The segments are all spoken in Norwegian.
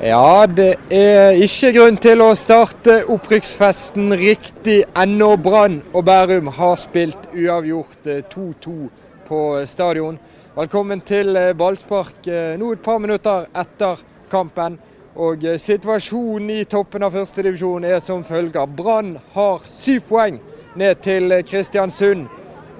Ja, det er ikke grunn til å starte opprykksfesten riktig ennå. Brann og Bærum har spilt uavgjort 2-2 på stadion. Velkommen til ballspark nå et par minutter etter kampen. Og Situasjonen i toppen av førstedivisjon er som følger. Brann har syv poeng ned til Kristiansund.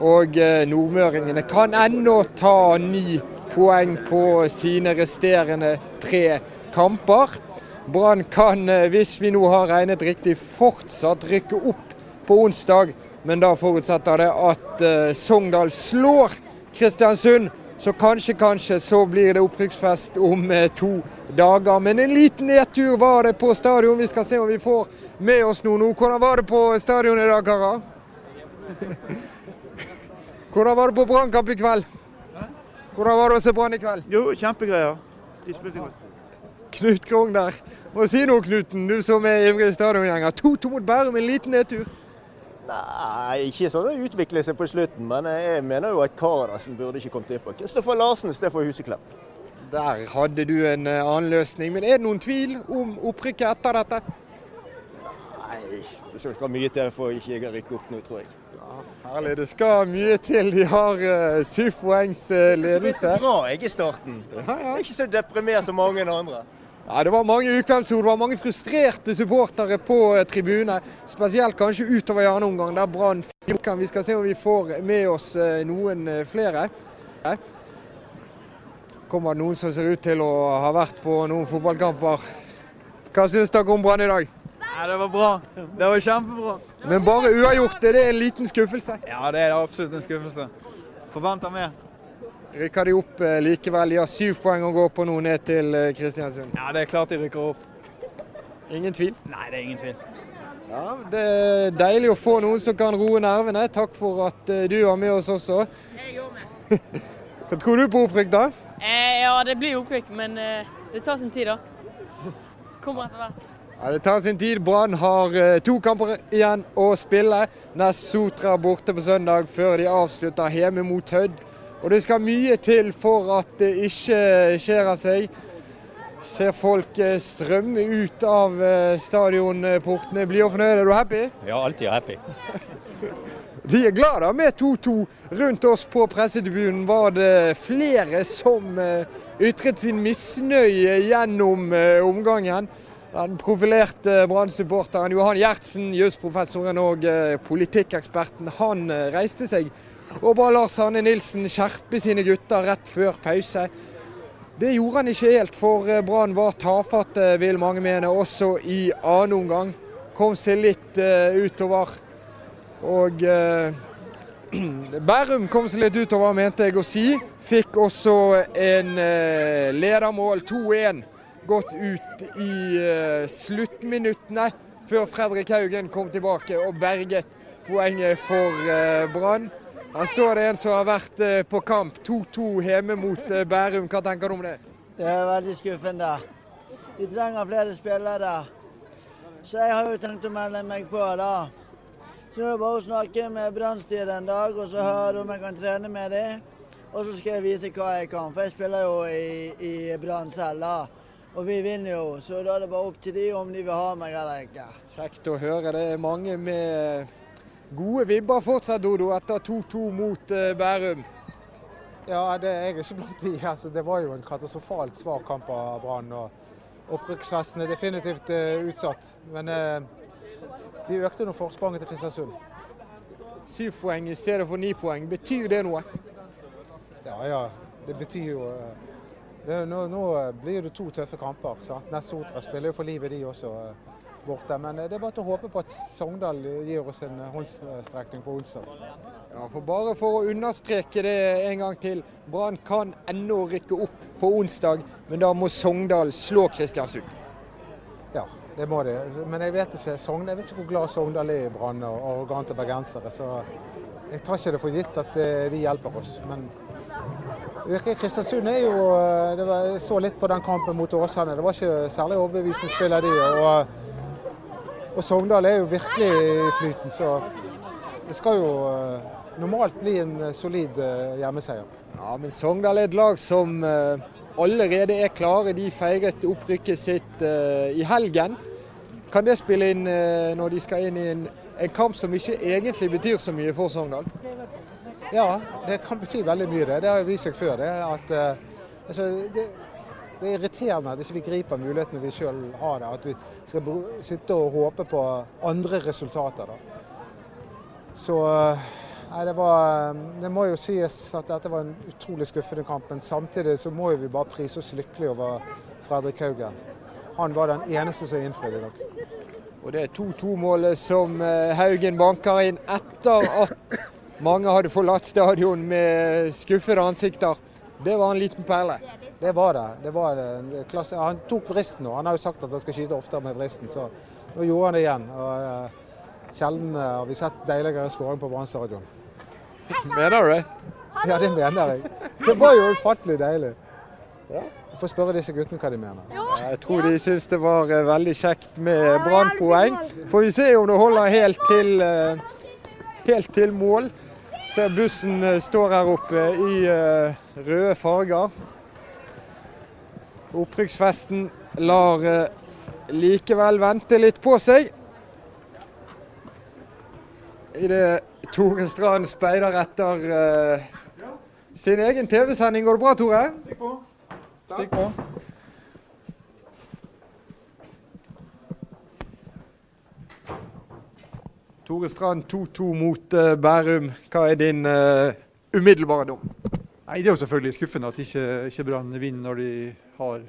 Og nordmøringene kan ennå ta ni poeng på sine resterende tre kamper. Brann kan, eh, hvis vi nå har regnet riktig, fortsatt rykke opp på onsdag. Men da forutsetter det at uh, Sogndal slår Kristiansund. Så kanskje, kanskje så blir det opprykksfest om uh, to dager. Men en liten nedtur var det på stadion. Vi skal se om vi får med oss noe nå. Hvordan var det på stadion i dag, karer? Hvordan var det på Brannkamp i kveld? Hvordan var det å se Brann i kveld? Jo, kjempegreier. De spilte godt. Knut Krogh der. Må si noe, Knuten, du som er ivrig stadiongjenger. 2-2 mot Bærum, en liten nedtur? Nei, ikke sånn det utvikler seg på slutten, men jeg mener jo at Karadassen burde ikke kommet innpå. Kristoffer Larsen istedenfor Huseklepp. Der hadde du en eh, annen løsning. Men er det noen tvil om opprykket etter dette? Nei, det skal ikke mye til for ikke jeg rykke opp nå, tror jeg. Ja, herlig. Det skal mye til. De har uh, syv poengs uh, ledelse. Det er bra jeg i starten. Ja, ja. Jeg er ikke så deprimert som mange andre. Ja, Det var mange ukvemsord. Det var mange frustrerte supportere på eh. Spesielt kanskje utover i annen omgang, der Brann Vi skal se om vi får med oss eh, noen eh, flere. Kommer det noen som ser ut til å ha vært på noen fotballkamper. Hva syns dere om Brann i dag? Ja, Det var bra. Det var kjempebra. Men bare uavgjort, er det en liten skuffelse? Ja, det er absolutt en skuffelse. Forventer mer rykker de opp eh, likevel. De har syv poeng å gå på nå ned til eh, Kristiansund. Ja, det er klart de rykker opp. Ingen tvil? Nei, det er ingen tvil. Ja, Det er deilig å få noen som kan roe nervene. Takk for at eh, du var med oss også. Jeg går med. Hva tror du på opprykk, da? Eh, ja, det blir opprykk, men eh, det tar sin tid, da. Kommer etter hvert. Ja, Det tar sin tid. Brann har eh, to kamper igjen å spille. Nest Sotra borte på søndag, før de avslutter hjemme mot Hødd. Og det skal mye til for at det ikke skjer av seg. Ser folk eh, strømme ut av eh, stadionportene. Blir du fornøyd? Er du happy? Ja, alltid happy. De er glad da med 2-2. Rundt oss på pressetribunen var det flere som eh, ytret sin misnøye gjennom omgangen. Den profilerte Brann-supporteren Johan Gjertsen, jusprofessoren og politikkeksperten, han reiste seg og ba Lars Arne Nilsen skjerpe sine gutter rett før pause. Det gjorde han ikke helt, for eh, Brann var tafatte, vil mange mene, også i annen omgang. Kom seg litt uh, utover. Og uh, Bærum kom seg litt utover, mente jeg å si. Fikk også en uh, ledermål, 2-1, gått ut i sluttminuttene. Før Fredrik Haugen kom tilbake og berget poenget for Brann. Her står det en som har vært eh, på kamp. 2-2 hjemme mot eh, Bærum. Hva tenker du om det? Det er veldig skuffende. De trenger flere spillere. Så jeg har jo tenkt å melde meg på, da. Så nå er det bare å snakke med Brannstyret en dag og så høre om jeg kan trene med dem. Og så skal jeg vise hva jeg kan, for jeg spiller jo i, i Brann selv. da. Og vi vinner jo, så da er det bare opp til de om de vil ha meg eller ikke. Kjekt å høre. Det er mange med Gode vibber fortsatt, Dodo, etter 2-2 mot uh, Bærum. Ja, det er ikke blant de. Altså, det var jo en katastrofalt svak kamp av Brann. og Opprykksfesten er definitivt uh, utsatt. Men uh, vi økte nå forspranget til Kristiansund. Syv poeng i stedet for ni poeng. Betyr det noe? Ja, ja. Det betyr jo det, nå, nå, blir det to tøffe kamper. sant? Nest Sotra spiller jo for livet, de også borte. Men eh, det er bare til å håpe på at Sogndal gir oss en håndstrekning på onsdag. Ja, for Bare for å understreke det en gang til. Brann kan ennå rykke opp på onsdag, men da må Sogndal slå Kristiansund. Ja, det må de. Men jeg vet ikke, Sogndal, jeg vet ikke hvor glad Sogndal er i Brann og arrogante bergensere. Så jeg tar ikke det for gitt at eh, de hjelper oss. Men virker Kristiansund er jo det var, Jeg så litt på den kampen mot Åsane. Det var ikke særlig overbevisende spill av de. og og Sogndal er jo virkelig i flyten, så det skal jo eh, normalt bli en eh, solid eh, hjemmeseier. Ja, men Sogndal er et lag som allerede er klare. De feiret opprykket sitt i helgen. Kan det spille inn når de skal inn i en, en kamp som ikke egentlig betyr så mye for Sogndal? Ja, det kan bety veldig mye. Det Det har vist seg før. det, at altså, det, det er irriterende at ikke vi griper mulighetene vi sjøl har. det, At vi skal sitte og håpe på andre resultater. da. Så eh, nei, det var Det må jo sies at dette var en utrolig skuffende kamp. Men samtidig så må vi bare prise oss lykkelige over Fredrik Haugen. Han var den eneste som innfridde i dag. Og det er 2-2-målet som eh, Haugen banker inn etter at mange hadde forlatt stadion med skuffede ansikter. Det var en liten perle. Det var det. det, var det. Klasse, han tok vristen nå. Han har jo sagt at han skal skyte oftere med vristen, så nå gjorde han det igjen. Og, eh, Sjelden eh, har vi sett deiligere skåring på Brann stadion. Mener du det? Ja, det mener jeg. Det var jo ufattelig deilig. Jeg får spørre disse guttene hva de mener. Jeg tror de syns det var eh, veldig kjekt med brannpoeng. Får vi se om det holder helt til, eh, helt til mål. Ser bussen eh, står her oppe i eh, røde farger. Opprykksfesten lar eh, likevel vente litt på seg. Idet Tore Strand speider etter sin egen TV-sending. Går det bra, Tore? Stikk på. Tore Strand 2-2 mot uh, Bærum. Hva er din uh, umiddelbare dom? Nei, Det er jo selvfølgelig skuffende at ikke, ikke Brann vinner når de har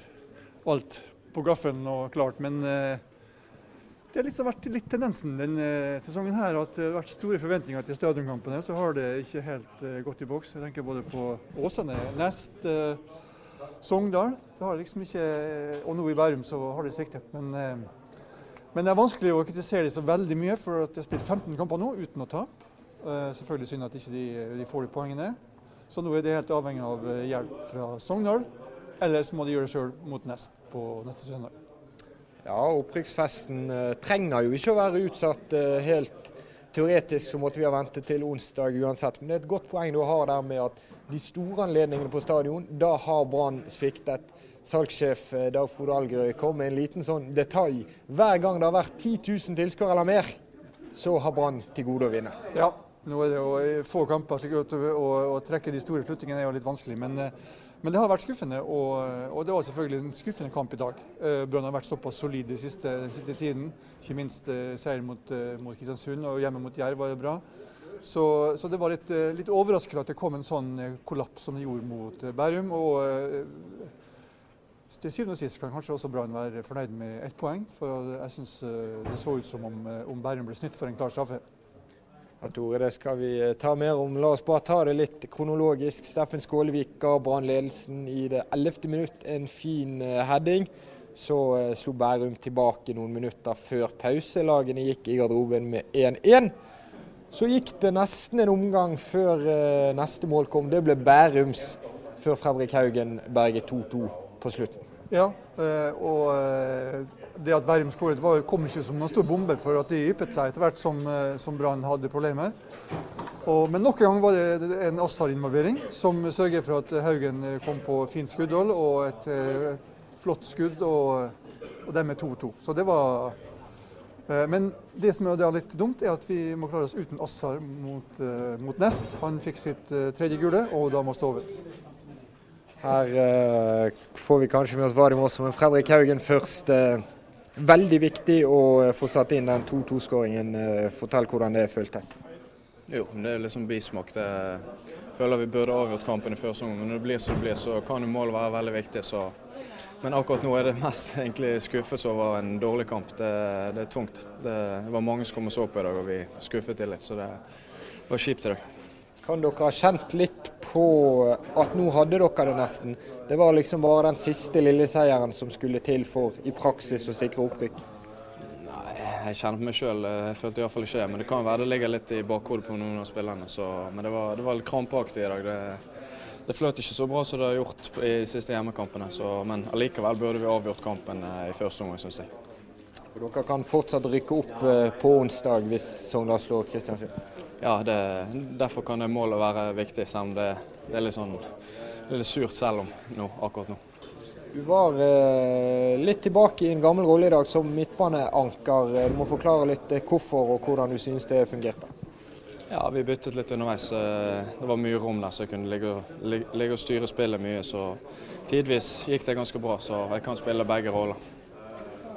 alt på gaffelen og klart. Men uh, det har liksom vært litt tendensen denne sesongen her at det har vært store forventninger til stadionkampene. Så har det ikke helt gått i boks. Jeg tenker både på Åsane, Nest, Sogndal. Det har liksom ikke, og nå i Bærum så har det sviktet. Men, men det er vanskelig å kritisere de så veldig mye, for at de har spilt 15 kamper nå uten å tape. Eh, selvfølgelig synd at ikke de, ikke får de poengene. Så nå er de helt avhengig av eh, hjelp fra Sogndal. Eller så må de gjøre det sjøl mot Nest på neste søndag. Ja, opprykksfesten eh, trenger jo ikke å være utsatt helt teoretisk, så måtte vi ha ventet til onsdag uansett. Men det er et godt poeng du har der med at de store anledningene på stadion, da har Brann sviktet. Salgssjef eh, Dag Frode Algerøy kom med en liten sånn detalj. Hver gang det har vært 10 000 tilskuere eller mer, så har Brann til gode å vinne. Ja, nå er det jo få kamper, slik å, å, å trekke de store slutningene er jo litt vanskelig. Men, eh, men det har vært skuffende, og, og det var selvfølgelig en skuffende kamp i dag. Eh, Brann har vært såpass solid den siste, den siste tiden. Ikke minst eh, seier mot, eh, mot Kristiansund, og hjemme mot Jerv var det bra. Så, så det var litt, litt overraskende at det kom en sånn kollaps som det gjorde mot Bærum. og til syvende og sist kan kanskje også Brann være fornøyd med ett poeng. For jeg syns det så ut som om, om Bærum ble snytt for en klar straffe. Ja, Tore, det skal vi eh, ta mer om. La oss bare ta det litt kronologisk. Steffen Skålevik ga Brann ledelsen i det ellevte minutt. En fin eh, heading. Så eh, slo Bærum tilbake noen minutter før pause. Lagene gikk i garderoben med 1-1. Så gikk det nesten en omgang før neste mål kom. Det ble Bærums før Fredrik Haugen berget 2-2 på slutten. Ja, og det at Bærum skåret kom ikke som noen stor bombe, for at de yppet seg etter hvert som, eh, som Brann hadde problemer. Og, men nok en gang var det en Assar-involvering som sørger for at Haugen eh, kom på fint skuddhold og et, eh, et flott skudd, og, og dermed 2-2. Så det var eh, Men det som er litt dumt, er at vi må klare oss uten Assar mot, eh, mot Nest. Han fikk sitt eh, tredje gule, og da må stå over. Her eh, får vi kanskje med oss Vadim også, men Fredrik Haugen først. Eh, veldig viktig å eh, få satt inn den 2-2-skåringen. Eh, fortell hvordan det føltes. Jo, det er liksom bismak. Det føler vi burde avgjort kampen i første omgang. Men når det blir som det blir, så kan jo målet være veldig viktig. Så. Men akkurat nå er det mest egentlig skuffelse over en dårlig kamp. Det, det er tungt. Det, det var mange som kom og så på i dag, og vi skuffet dem litt. Så det var kjipt i dag. Kan dere ha kjent litt på at nå hadde dere det nesten? Det var liksom bare den siste lille seieren som skulle til for i praksis å sikre opprykk. Nei, jeg kjenner på meg sjøl. Jeg følte iallfall ikke det. Men det kan være det ligger litt i bakhodet på noen av spillerne. Så, men det var, det var litt krampaktig i dag. Det, det fløt ikke så bra som det har gjort i de siste hjemmekampene. Så, men allikevel burde vi avgjort kampen eh, i første omgang, syns jeg. Og Dere kan fortsatt rykke opp eh, på onsdag hvis Sogndal slår Kristiansund. Ja, det, derfor kan det målet være viktig, selv om det, det er litt sånn det er litt surt selv om nå, akkurat nå. Du var eh, litt tilbake i en gammel rolle i dag som midtbaneanker. Du må forklare litt hvorfor og hvordan du synes det fungerte. Ja, Vi byttet litt underveis. Det var mye rom der, så jeg kunne ligge, ligge og styre spillet mye. Så tidvis gikk det ganske bra, så jeg kan spille begge roller.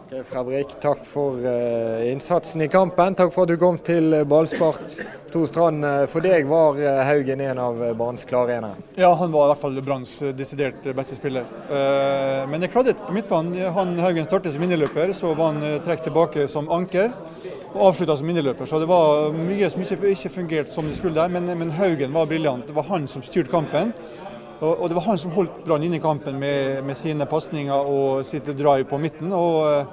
Okay, Fredrik, takk for uh, innsatsen i kampen. Takk for at du kom til eh, ballspark. to Strand, eh, for deg var Haugen en av banens klare enere? Ja, han var i hvert fall Branns desidert beste spiller. Uh, men det kladdet på midtbanen. Han Haugen startet som inneløper, så var han trukket tilbake som anker. Og avslutta som inneløper. Så det var mye som ikke, ikke fungerte som det skulle. Men, men Haugen var briljant. Det var han som styrte kampen. Og, det var han som holdt Brann inne i kampen med, med sine pasninger og sitt drive på midten. Og,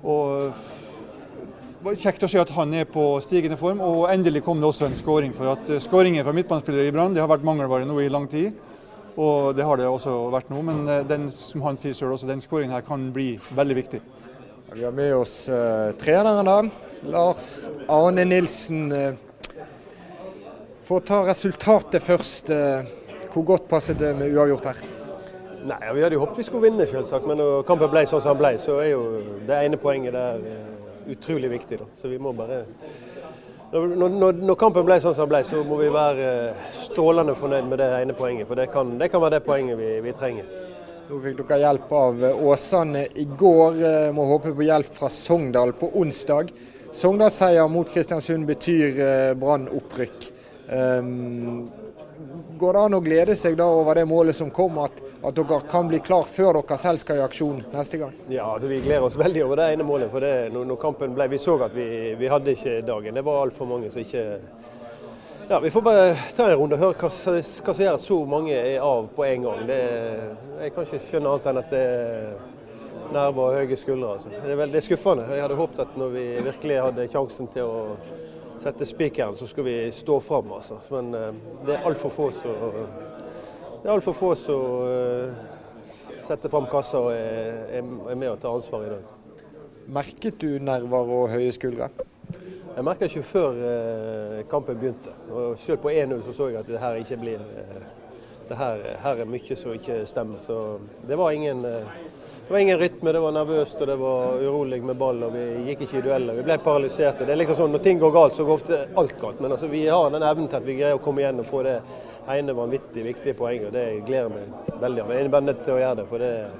og det var kjekt å se at han er på stigende form. Og endelig kom det også en skåring. For at eh, skåringer fra midtbanespillere i Brann har vært mangelvare nå i lang tid. Og det har det også vært nå. Men eh, den, som han sier selv, også, den skåringen her kan bli veldig viktig. Vi har med oss uh, treneren, da. Lars Arne Nilsen. Uh, for å ta resultatet først. Uh, hvor godt passet det med uavgjort her? Nei, Vi hadde jo håpet vi skulle vinne, selvsagt. Men når kampen ble sånn som den ble, så er jo det ene poenget der uh, utrolig viktig. Da. Så vi må bare når, når, når, kampen ble sånn som den ble, så må vi være uh, strålende fornøyd med det ene poenget. For det kan, det kan være det poenget vi, vi trenger. Nå fikk dere hjelp av eh, Åsane i går. Må håpe på hjelp fra Sogndal på onsdag. Sogndalsseier mot Kristiansund betyr Brann opprykk. Um, går det an å glede seg da over det målet som kom, at, at dere kan bli klar før dere selv skal i aksjon neste gang? Ja, altså, vi gleder oss veldig over det ene målet. for det, når, når, kampen ble, Vi så at vi, vi hadde ikke dagen. Det var altfor mange som ikke ja, Vi får bare ta en runde og høre hva, som gjør at så mange er av på en gang. Det, jeg kan ikke skjønne annet enn at det er nerver og høye skuldre. Altså. Det, er veldig, skuffende. Jeg hadde håpet at når vi virkelig hadde sjansen til å sette spikeren, så skal vi stå fram. Altså. Men uh, det er altfor få som det er altfor få som uh, setter fram kassa og er, med og tar ansvar i dag. Merket du nerver og høye skuldre? Jeg merka ikke før uh, kampen begynte. Og Selv på 1-0 så, så jeg at det her ikke blir det her, her, er mye som ikke stemmer. Så det var ingen det var ingen rytme, det var nervøst og det var urolig med ball. og Vi gikk ikke i dueller. Vi ble paralyserte. Det er liksom sånn, Når ting går galt, så går ofte alt galt. Men altså, vi har den evnen til at vi greier å komme igjen og få det ene vanvittig viktige poenget. og Det gleder meg veldig. av. Jeg er bare nødt til å gjøre det. for det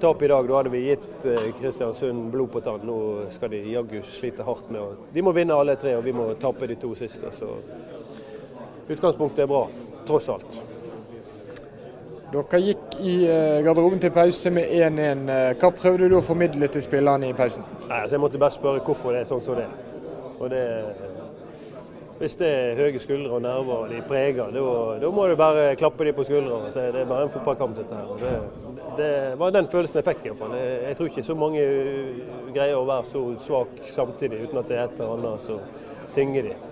Tap i dag, da hadde vi gitt eh, Kristiansund blod på tann. Nå skal de jaggu slite hardt med å De må vinne alle tre, og vi må tape de to siste. Så utgangspunktet er bra, tross alt. Dere gikk i eh, garderoben til pause med 1-1. Eh, hva prøvde du å formidle til spillerne i pausen? Nei, altså jeg måtte bare spørre hvorfor det er sånn som det er. Og det, hvis det er høye skuldre og nerver og de preger, da må du bare klappe dem på skuldrene og si det er bare en fotballkamp dette her. Det, det, var den følelsen jeg fikk. i hvert fall. Jeg, jeg tror ikke så mange greier å være så svak samtidig uten at det er et eller annet som tynger de.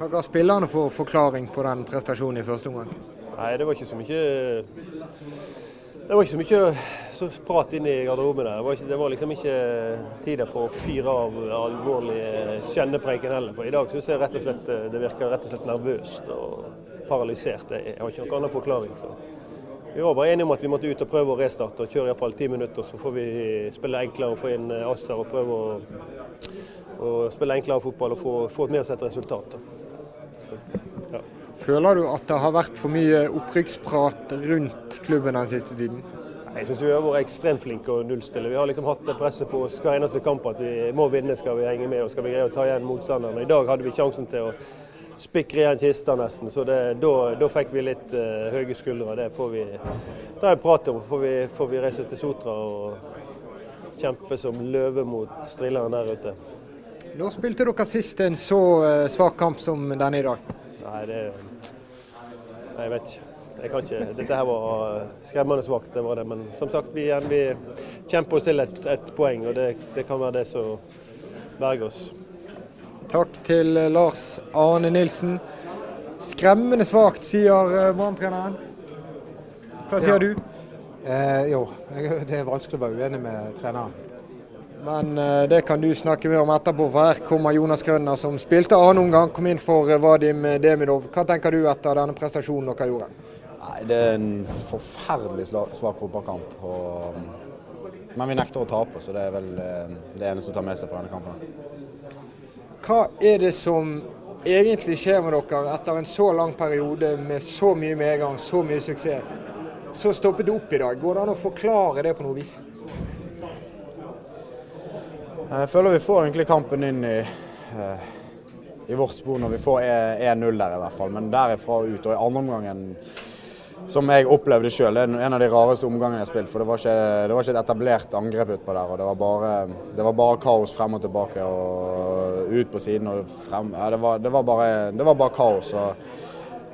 Hva ga spillerne for forklaring på den prestasjonen i første omgang? Nei, det var ikke så mye det var ikke så mye prat inne i garderoben der. Det var, ikke, det var liksom ikke tider for å fyre av alvorlige kjennepreiken heller. For I dag syns jeg rett og slett det virker rett og slett nervøst og paralysert. Jeg har ikke noen annen forklaring. Så. Vi var bare enige om at vi måtte ut og prøve å restarte og kjøre iallfall ti minutter. Så får vi spille enklere og få inn Asser og prøve å, å spille enklere fotball og få, få med oss et resultat. Da. Føler du at det har vært for mye opprykksprat rundt klubben den siste tiden? Jeg syns vi har vært ekstremt flinke å nullstille. Vi har liksom hatt det presset på oss hver eneste kamp at vi må vinne skal vi henge med og skal vi greie å ta igjen motstanderen. I dag hadde vi sjansen til å spikre igjen kista nesten, så det, da, fikk vi litt uh, høye skuldre. Det får vi ta en prat om. Får vi, får vi reise til Sotra og kjempe som løve mot strilleren der ute. Når spilte dere sist en så uh, svak kamp som denne i dag? Nei, det Nei, jeg vet ikke. Jeg kan ikke. Dette her var skremmende svakt, det var det. Men som sagt, vi, vi kjemper oss til et, et poeng, og det, det, kan være det som berger oss. Takk til Lars Arne Nilsen. Skremmende svakt, sier eh, Brann-treneren. Hva sier ja. du? Eh, jo, det er vanskelig å være uenig med treneren. Men uh, det kan du snakke mer om etterpå, for her kommer Jonas Grønner, som spilte annen omgang. Kom inn for uh, Vadim Demidov. Hva tenker du etter denne prestasjonen dere gjorde? Nei, Det er en forferdelig svak fotballkamp. Og, men vi nekter å tape, så det er vel eh, det eneste å ta med seg på denne kampen. Hva er det som egentlig skjer med dere etter en så lang periode med så mye medgang, så mye suksess? Så stoppet det opp i dag. Går det an å forklare det på noe vis? Jeg føler vi får egentlig kampen inn i, eh, i vårt spor når vi får 1-0 der i hvert fall. Men derifra ut og i andre omgangen som jeg opplevde sjøl. Det er en av de rareste omgangene jeg har spilt. For det var ikke, det var ikke et etablert angrep utpå der. og det var, bare, det var, bare, kaos frem og tilbake og ut på siden og frem. Ja, det, var, det, var bare, det var bare kaos. og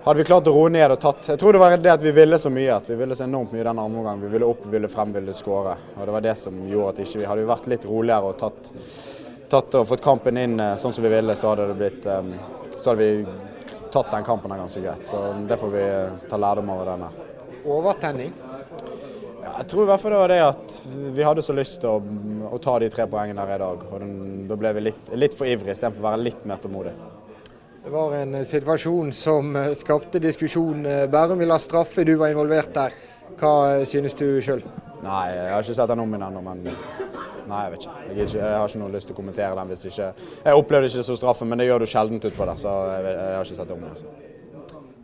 hadde vi klart å roe ned og tatt Jeg tror det var det at vi ville så mye. At vi ville så enormt mye den andre omgangen. Vi ville opp, vi ville frem, vi ville skåre. Og det var det som gjorde at ikke vi Hadde vi vært litt roligere og tatt, tatt og fått kampen inn eh, sånn som vi ville, så hadde det blitt um, Så hadde vi tatt den kampen her ganske greit. Så det får vi eh, ta lærdom av den her. Overtenning? Ja, jeg tror i hvert fall det var det at vi hadde så lyst til å, å ta de tre poengene her i dag. og den, Da ble vi litt, litt for ivrige istedenfor å være litt mer tålmodige. Det var en eh, situasjon som eh, skapte diskusjon. Bærum vil ha straffe, du var involvert der. Hva synes du sjøl? Nei, jeg har ikke sett den om igjen ennå, men Nei, jeg vet ikke. Jeg, ikke. jeg, har ikke noe lyst til å kommentere den hvis ikke Jeg opplevde ikke det som straffe, men det gjør du sjelden utpå der, så jeg, jeg, har ikke sett det om. Altså.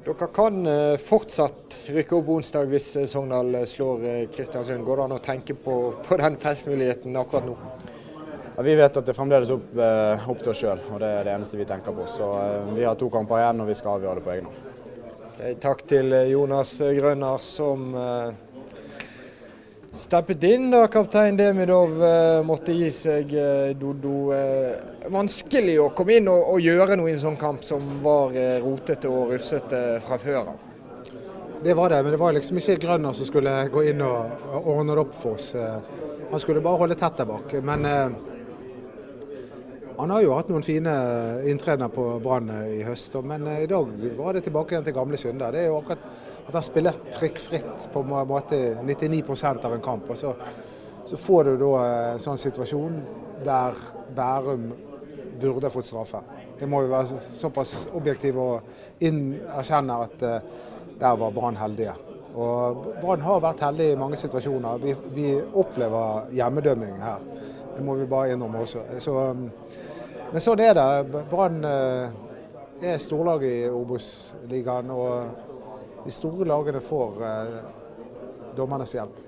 Dere kan eh, fortsatt rykke opp onsdag hvis eh, Sogndal eh, slår Kristiansund. Går det an å tenke på, på den festmuligheten akkurat nå? Ja, vi vet at det er fremdeles opp, opp til oss sjøl, og det er det eneste vi tenker på. Så Vi har to kamper igjen, og vi skal avgjøre det på egen hånd. Takk til Jonas Grønner, som steppet inn da kaptein Demidov eh, måtte gi seg, eh, Dodo. Eh, vanskelig å komme inn og, og, gjøre noe i en sånn kamp som var eh, rotete og rufsete fra før av. Det var det, men det var liksom ikke Grønner som skulle gå inn og, og ordne det opp for oss. Eh, han skulle bare holde tett der bak. Men eh, han har jo hatt noen fine inntredener på Brann i høst, men i dag var det tilbake igjen til gamle synder. Det er jo akkurat at han spiller prikkfritt på en måte 99% av en kamp. og så, så får du da en sånn situasjon der Bærum burde fått straffe. Det må jo være såpass objektive og erkjenne at der var Brann heldige. Og Brann har vært heldig i mange situasjoner. Vi, vi, opplever hjemmedømming her. Det må vi bare innrømme også. Så, um, men sånn er det. Brann uh, er storlag i Obos-ligaen. og de store lagene får eh, dommernes hjelp.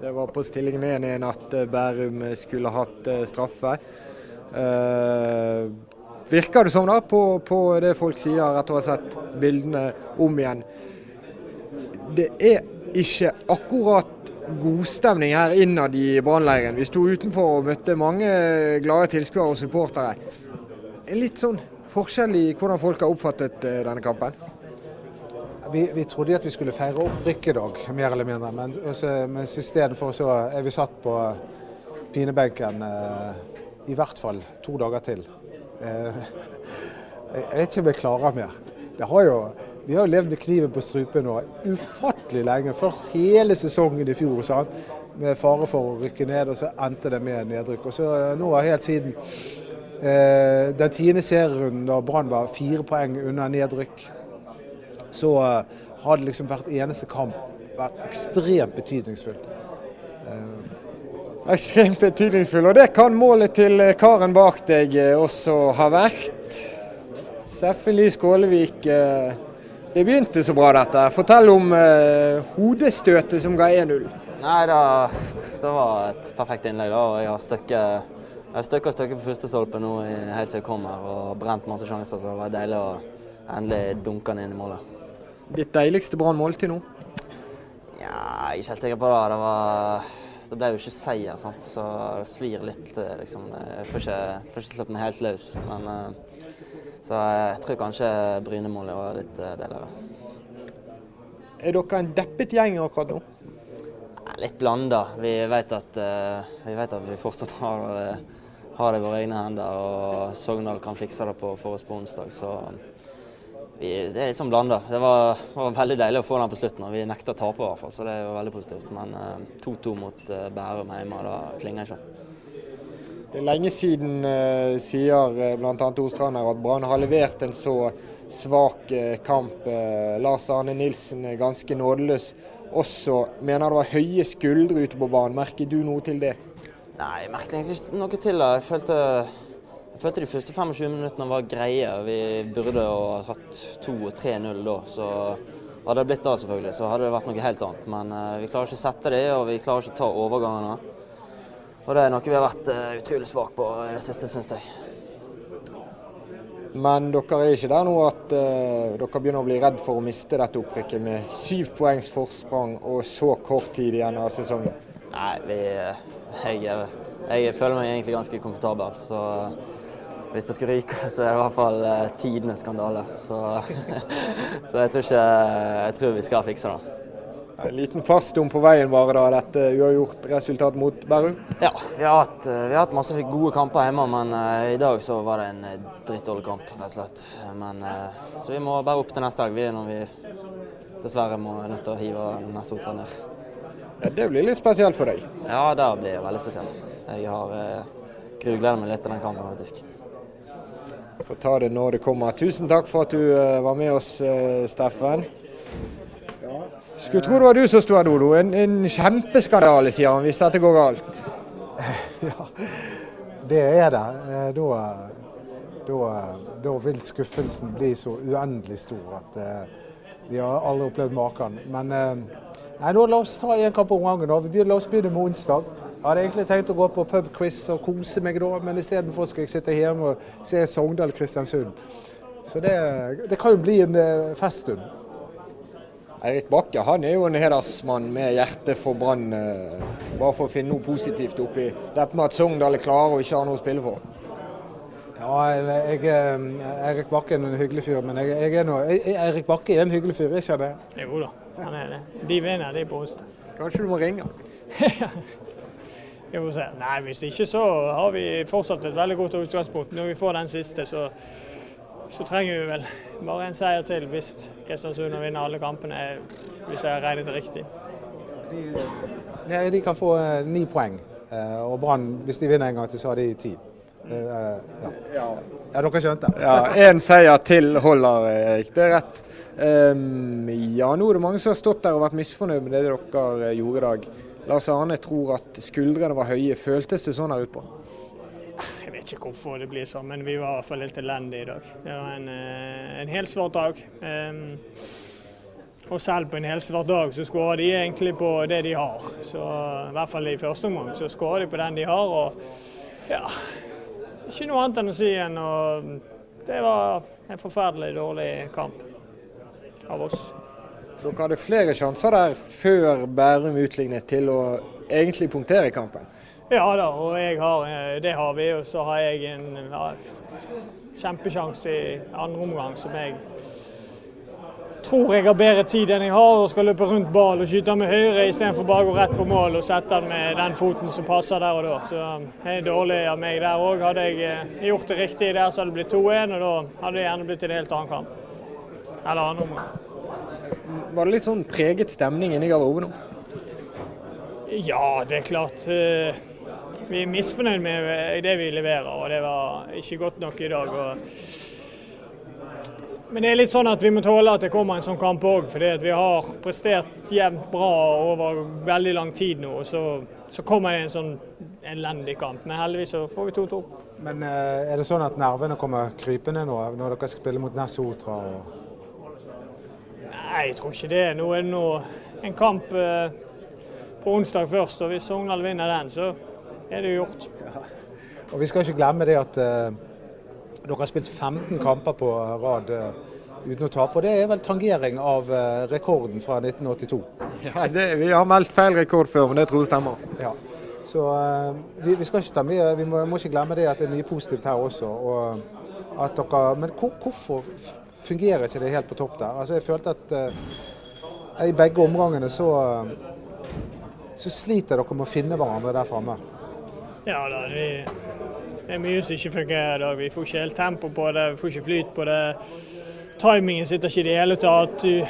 Det var på stillingen 1-1 at eh, Bærum skulle hatt eh, straffe. Eh, virker det som da, på, på, det folk sier etter å ha sett bildene om igjen? Det er ikke akkurat godstemning her innad i brannleiren. Vi sto utenfor og møtte mange glade tilskuere og supportere. Litt sånn forskjell i hvordan folk har oppfattet denne kampen? Vi, vi, trodde at vi skulle feire opprykk i dag, mer eller mindre. Men, mens istedenfor så er vi satt på pinebenken eh, i hvert fall to dager til. Eh, jeg vet ikke om jeg klarer mer. Har jo, vi har jo levd med kniven på strupen nå ufattelig lenge. Først hele sesongen i fjor sant? med fare for å rykke ned, og så endte det med nedrykk. Og så nå har helt siden eh, den tiende serierunden da Brann var fire poeng unna nedrykk så eh, har det liksom hvert eneste kamp vært ekstremt betydningsfull. Eh, ekstremt betydningsfull, og det kan målet til eh, karen bak deg også ha vært. Steffen Lie Skålevik, det begynte så bra dette. Fortell om hodestøtet som ga 1-0. Nei, det, det, var et perfekt innlegg. da, og Jeg har støkket jeg har støkket og støkket på første stolpe nå helt til jeg kom her og brent masse sjanser. Så det var deilig å endelig dunke den inn i målet. Ditt deiligste Brann til nå? Ja, jeg er ikke helt sikker på det. Det, var, det ble jo ikke seier, sant? så det svir litt. Eh, liksom. Jeg får ikke, får ikke sluppet meg helt løs. Men, eh, så jeg tror kanskje Bryne-målet var litt av deiligere. Er dere en deppet gjeng akkurat nå? Litt blanda. Vi vet at, vi, vet at vi fortsatt har, har det i våre egne hender. Og Sogndal kan fikse det på, for oss på onsdag. Så vi, det er litt sånn blanda. Det var, var, veldig deilig å få den på slutten. og Vi nekta å tape, i hvert fall, så det er jo veldig positivt. Men 2-2 uh, mot Bærum hjemme, da klinger ikke. Det er lenge siden, eh, sier eh, bl.a. Ostrand her, at Brann har levert en så svak eh, kamp. Lars Arne Nilsen er ganske nådeløs også. Mener det var høye skuldre ute på banen. Merker du noe til det? Nei, jeg merket egentlig ikke noe til det. Jeg følte, jeg følte de første 25 minuttene var greie. Vi burde ha hatt 2 og 3-0 da. Så hadde det blitt det, selvfølgelig, så hadde det vært noe helt annet. Men vi klarer ikke å sette det, og vi klarer ikke å ta overgangene. Og det er noe vi har vært uh, utrolig svake på i det siste, syns jeg. Men dere er ikke der nå at uh, dere begynner å bli redd for å miste dette opprykket med syv poengs forsprang og så kort tid igjen av sesongen? Nei, vi, jeg, jeg, føler meg egentlig ganske komfortabel. Så hvis det skulle ryke, så er det i hvert fall uh, tidenes skandale. Så, så jeg, tror ikke, jeg tror vi skal fikse det. En liten fartsdom på veien bare, da, dette uavgjort resultat mot Bærum? Ja, vi har, hatt, vi har hatt masse gode kamper hjemme, men uh, i dag så var det en drittdårlig kamp, rett og slett. Men, uh, så vi må bare opp til neste dag, vi, når vi dessverre må nødt til å hive Nessotra ned. Ja, det blir litt spesielt for deg? Ja, det blir veldig spesielt. Jeg har uh, grugleder meg litt til den kampen, faktisk. Får ta det når det kommer. Tusen takk for at du uh, var med oss, Steffen. Skulle tro det var du som sto her, Dodo. En, en kjempeskandale, sier han, hvis dette går galt. Ja, det er det. Eh, da, da, da vil skuffelsen bli så uendelig stor at uh, vi har aldri opplevd maken. Men uh, nei, nå la oss ta én kamp om gangen. La oss begynne med onsdag. Jeg hadde egentlig tenkt å gå på pubquiz og kose meg da, men istedenfor skal jeg sitte hjemme og se Sogndal-Kristiansund. Så det, det, kan jo bli en feststund. Eirik Bakke han er jo en hedersmann med hjerte for Brann. Eh, bare for å finne noe positivt oppi dette med at Sogndal er klare og ikke har noe å spille for. Ja, jeg, eh, Eirik Bakke er en hyggelig fyr, men jeg, jeg er noe, Eirik Bakke er en hyggelig fyr, ikke det? Jo da, han er det. De vinner, de på onsdag. Kanskje du må ringe? Se. Nei, hvis ikke så har vi fortsatt et veldig godt utgangspunkt. Når vi får den siste, så så trenger vi vel bare en seier til hvis Kristiansund vinner alle kampene, hvis jeg har regnet det riktig. De, de kan få uh, ni poeng, uh, og Brann, hvis de vinner en gang til, så har de ti. Uh, ja. ja. dere skjønte? Ja, Én seier til holder, Erik. Det er rett. Um, ja, nå er det mange som har stått der og vært misfornøyd med det dere gjorde i dag. Lars Arne tror at skuldrene var høye. Føltes det sånn her utpå? Vet ikke hvorfor det blir sånn, men vi var i hvert fall litt elendige i dag. Det var en, eh, en helsvart dag. Um, og selv på en helsvart dag så skårer de egentlig på det de har. Så I hvert fall i første omgang så skårer de på den de har. og ja, Ikke noe annet enn å si enn å Det var en forferdelig dårlig kamp av oss. Dere hadde flere sjanser der før Bærum utlignet til å egentlig punktere kampen? Ja da, og har, eh, det har vi. Og så har jeg en ja, kjempesjanse i andre omgang som jeg tror jeg har bedre tid enn jeg har, og skal løpe rundt ball og skyte med høyre istedenfor bare å gå rett på mål og sette den med den foten som passer der og da. Så det er dårlig av meg der òg. Hadde jeg eh, gjort det riktig der, så hadde det blitt 2-1, og da hadde det gjerne blitt en helt annen kamp. Eller annen omgang. Var det litt sånn preget stemning inni garderoben nå? Ja, det er klart. Eh, vi er misfornøyd med det vi leverer, og det var ikke godt nok i dag. Men det er litt sånn at vi må tåle at det kommer en sånn kamp òg, fordi vi har prestert jevnt bra over veldig lang tid nå. og så, så kommer det en sånn elendig kamp. Men heldigvis så får vi 2-2. Men eh, er det sånn at nervene kommer krypende nå, når dere skal spille mot Nessotra? Og... Nei, jeg tror ikke det. Nå er det nå en kamp eh, på onsdag først, og hvis Sogndal vinner den, så er det gjort. Ja. Og Vi skal ikke glemme det at uh, dere har spilt 15 kamper på rad uh, uten å tape. og Det er vel tangering av uh, rekorden fra 1982? Ja, det, Vi har meldt feil rekord før, men det tror jeg stemmer. Ja. Så vi, vi, skal ikke ta mye, vi må, må, ikke glemme det at det er mye positivt her også. og at dere, Men hvor, hvorfor fungerer ikke det helt på topp der? Altså Jeg følte at i begge omgangene så så sliter dere med å finne hverandre der framme. Ja da, det, er mye som ikke fungerer i dag. Vi får ikke helt tempo på det, vi får ikke flyt på det. Timingen sitter ikke i det hele tatt. Du,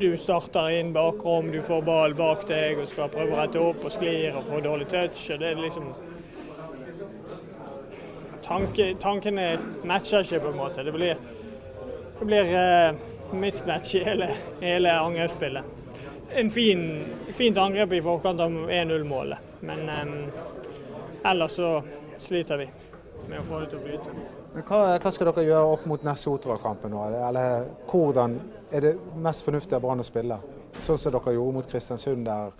du starter inn bakrom, du får ball bak deg og skal prøve å rette opp og sklir og får dårlig touch. og det er liksom... Tanke, tankene matcher ikke, på en måte. Det blir, det blir uh, mismatch i hele, hele angrepsspillet. En fin, fint angrep i forkant av 1-0-målet, men um, ellers så sliter vi med å få det til å flyte. Men hva, hva, skal dere gjøre opp mot nå? Eller hvordan er det mest fornuftig av Brann å spille? Sånn som dere gjorde mot Kristiansund, der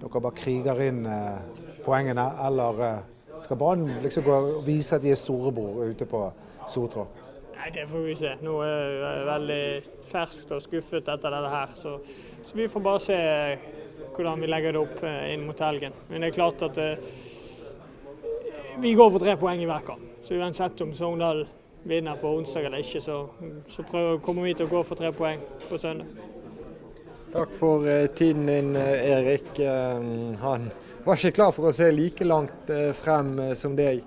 dere bare kriger inn eh, poengene? Eller eh, skal Brann liksom gå og vise at de er storebror ute på Sotra? Nei, Det får vi se. Nå er jeg veldig ferskt og skuffet etter dette her. Så, så, vi får bare se hvordan vi legger det opp eh, inn mot helgen. Men det er klart at eh, vi går for tre poeng i hver kamp. Så uansett om Sogndal vinner på onsdag eller ikke, så, så prøver, kommer vi til å gå for tre poeng på søndag. Takk for uh, tiden din, uh, Erik. Uh, han var ikke klar for å se like langt frem som deg.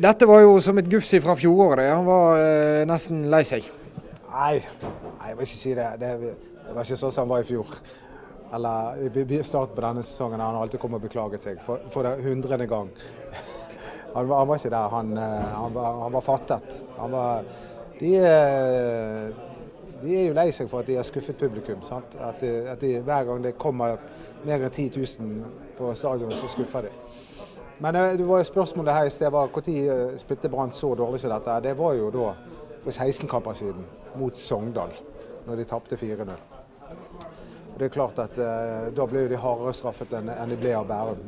Dette var jo som et gufs fra fjoråret. Han var nesten lei seg. Nei, nei, jeg vil ikke si det. Det, det var ikke sånn som han var i fjor. Eller starten på denne sesongen har han alltid kommet og beklaget seg for, for det hundrede gang. Han var, han var, ikke der. Han, eh, han, var, han var, fattet. Var, de, de, er jo lei seg for at de har skuffet publikum. At de, at de, hver gang det kommer mer enn 10 000 på stadion, så skuffer de. Men eh, det var jo spørsmålet her i sted var når eh, spilte Brann så dårlig som dette? Det var jo da for 16 kamper siden, mot Sogndal, når de tapte 4-0. Det er klart at Da ble de hardere straffet enn de ble av Bærum.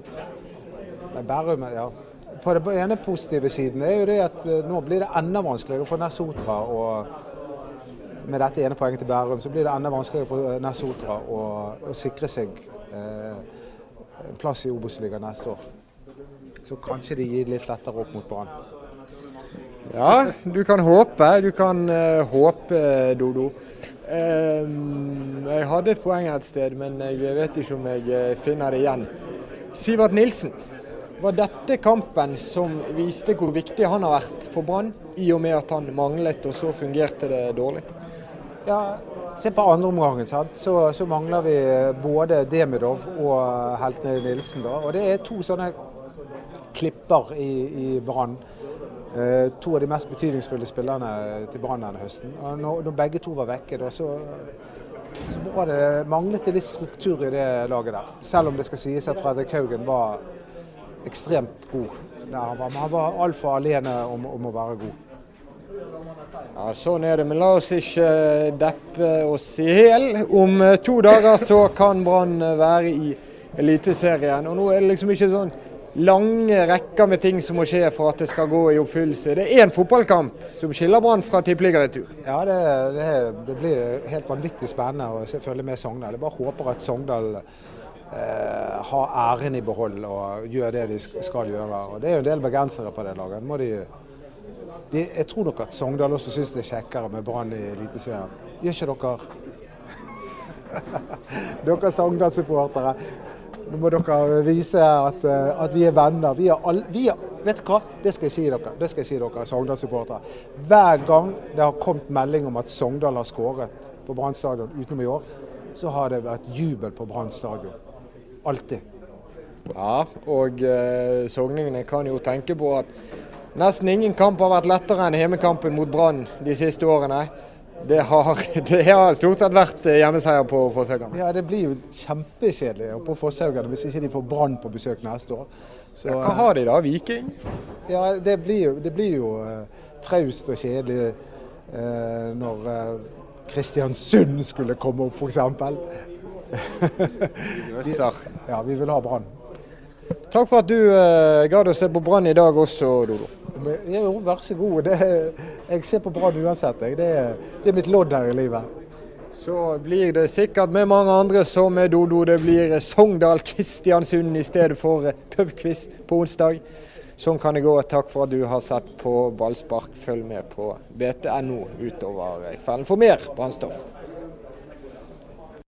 Men Bærum, ja, på den ene positive siden er jo det at eh, nå blir det enda vanskeligere for Nessotra å med dette ene poenget til Bærum, så blir det enda vanskeligere for Nessotra å, å sikre seg eh, en plass i Obos-ligaen neste år. Så kanskje de gir litt lettere opp mot Brann. Ja, du kan håpe. Du kan uh, håpe, Dodo. Uh, jeg hadde et poeng et sted, men jeg vet ikke om jeg finner det igjen. Sivert Nilsen. Var dette kampen som viste hvor viktig han har vært for Brann, i og med at han manglet, og så fungerte det dårlig? Ja, Se på andreomgangen. Så, så mangler vi både Demidov og Heltene Nilsen. Da. Og Det er to sånne klipper i, i Brann. Eh, to av de mest betydningsfulle spillerne til Brann denne høsten. Og når, begge to var vekke, da, så, så det, manglet det litt struktur i det laget der. Selv om det skal sies at Fredrik Haugen var ekstremt god der han var. Men han var altfor alene om, om, å være god. Ja, Sånn er det. Men la oss ikke deppe oss i hjel. Om eh, to dager så kan Brann være i Eliteserien. Og nå er det liksom ikke sånn lange rekker med ting som må skje for at det skal gå i oppfyllelse. Det er én fotballkamp som skiller Brann fra tippeligaretur. Ja, det, det, det, blir helt vanvittig spennende å følge med Sogndal. Jeg bare håper at Sogndal eh, har æren i behold og gjør det de skal gjøre. Og Det er jo en del bergensere på det laget. De, de, jeg tror nok at Sogndal også syns det er kjekkere med Brann i Eliteserien. Gjør ikke dere? dere Sogndal-supportere. Nå må dere vise at, eh, at vi er venner. Vi er all, vi er, vet du hva? Det skal jeg si dere, det skal jeg si dere Sogndal-supportere. Hver gang det har kommet melding om at Sogndal har skåret på Brann stadion utenom i år, så har det vært jubel på Brann stadion. Alltid. Ja, og eh, sogningene kan jo tenke på at nesten ingen kamp har vært lettere enn hjemmekampen mot Brann de siste årene. Det har, det har, stort sett vært eh, hjemmeseier på Fosshaugane. Ja, det blir jo kjempekjedelig på Fosshaugane hvis ikke de får Brann på besøk neste år. Så, ja, hva har de da? Viking? Ja, Det blir jo, det blir jo uh, traust og kjedelig uh, når uh, Kristiansund skulle komme opp, f.eks. ja, vi vil ha Brann. Takk for at du gadd å se på Brann i dag også, Dodo. Jo, vær så god. Det, jeg ser på Brann uansett. Det, det, er mitt lodd her i livet. Så blir det sikkert med mange andre som er Dodo. Det blir Sogndal-Kristiansund i stedet for pubquiz på onsdag. Sånn kan det gå. Takk for at du har sett på ballspark. Følg med på BTNO utover kvelden for mer brannstoff.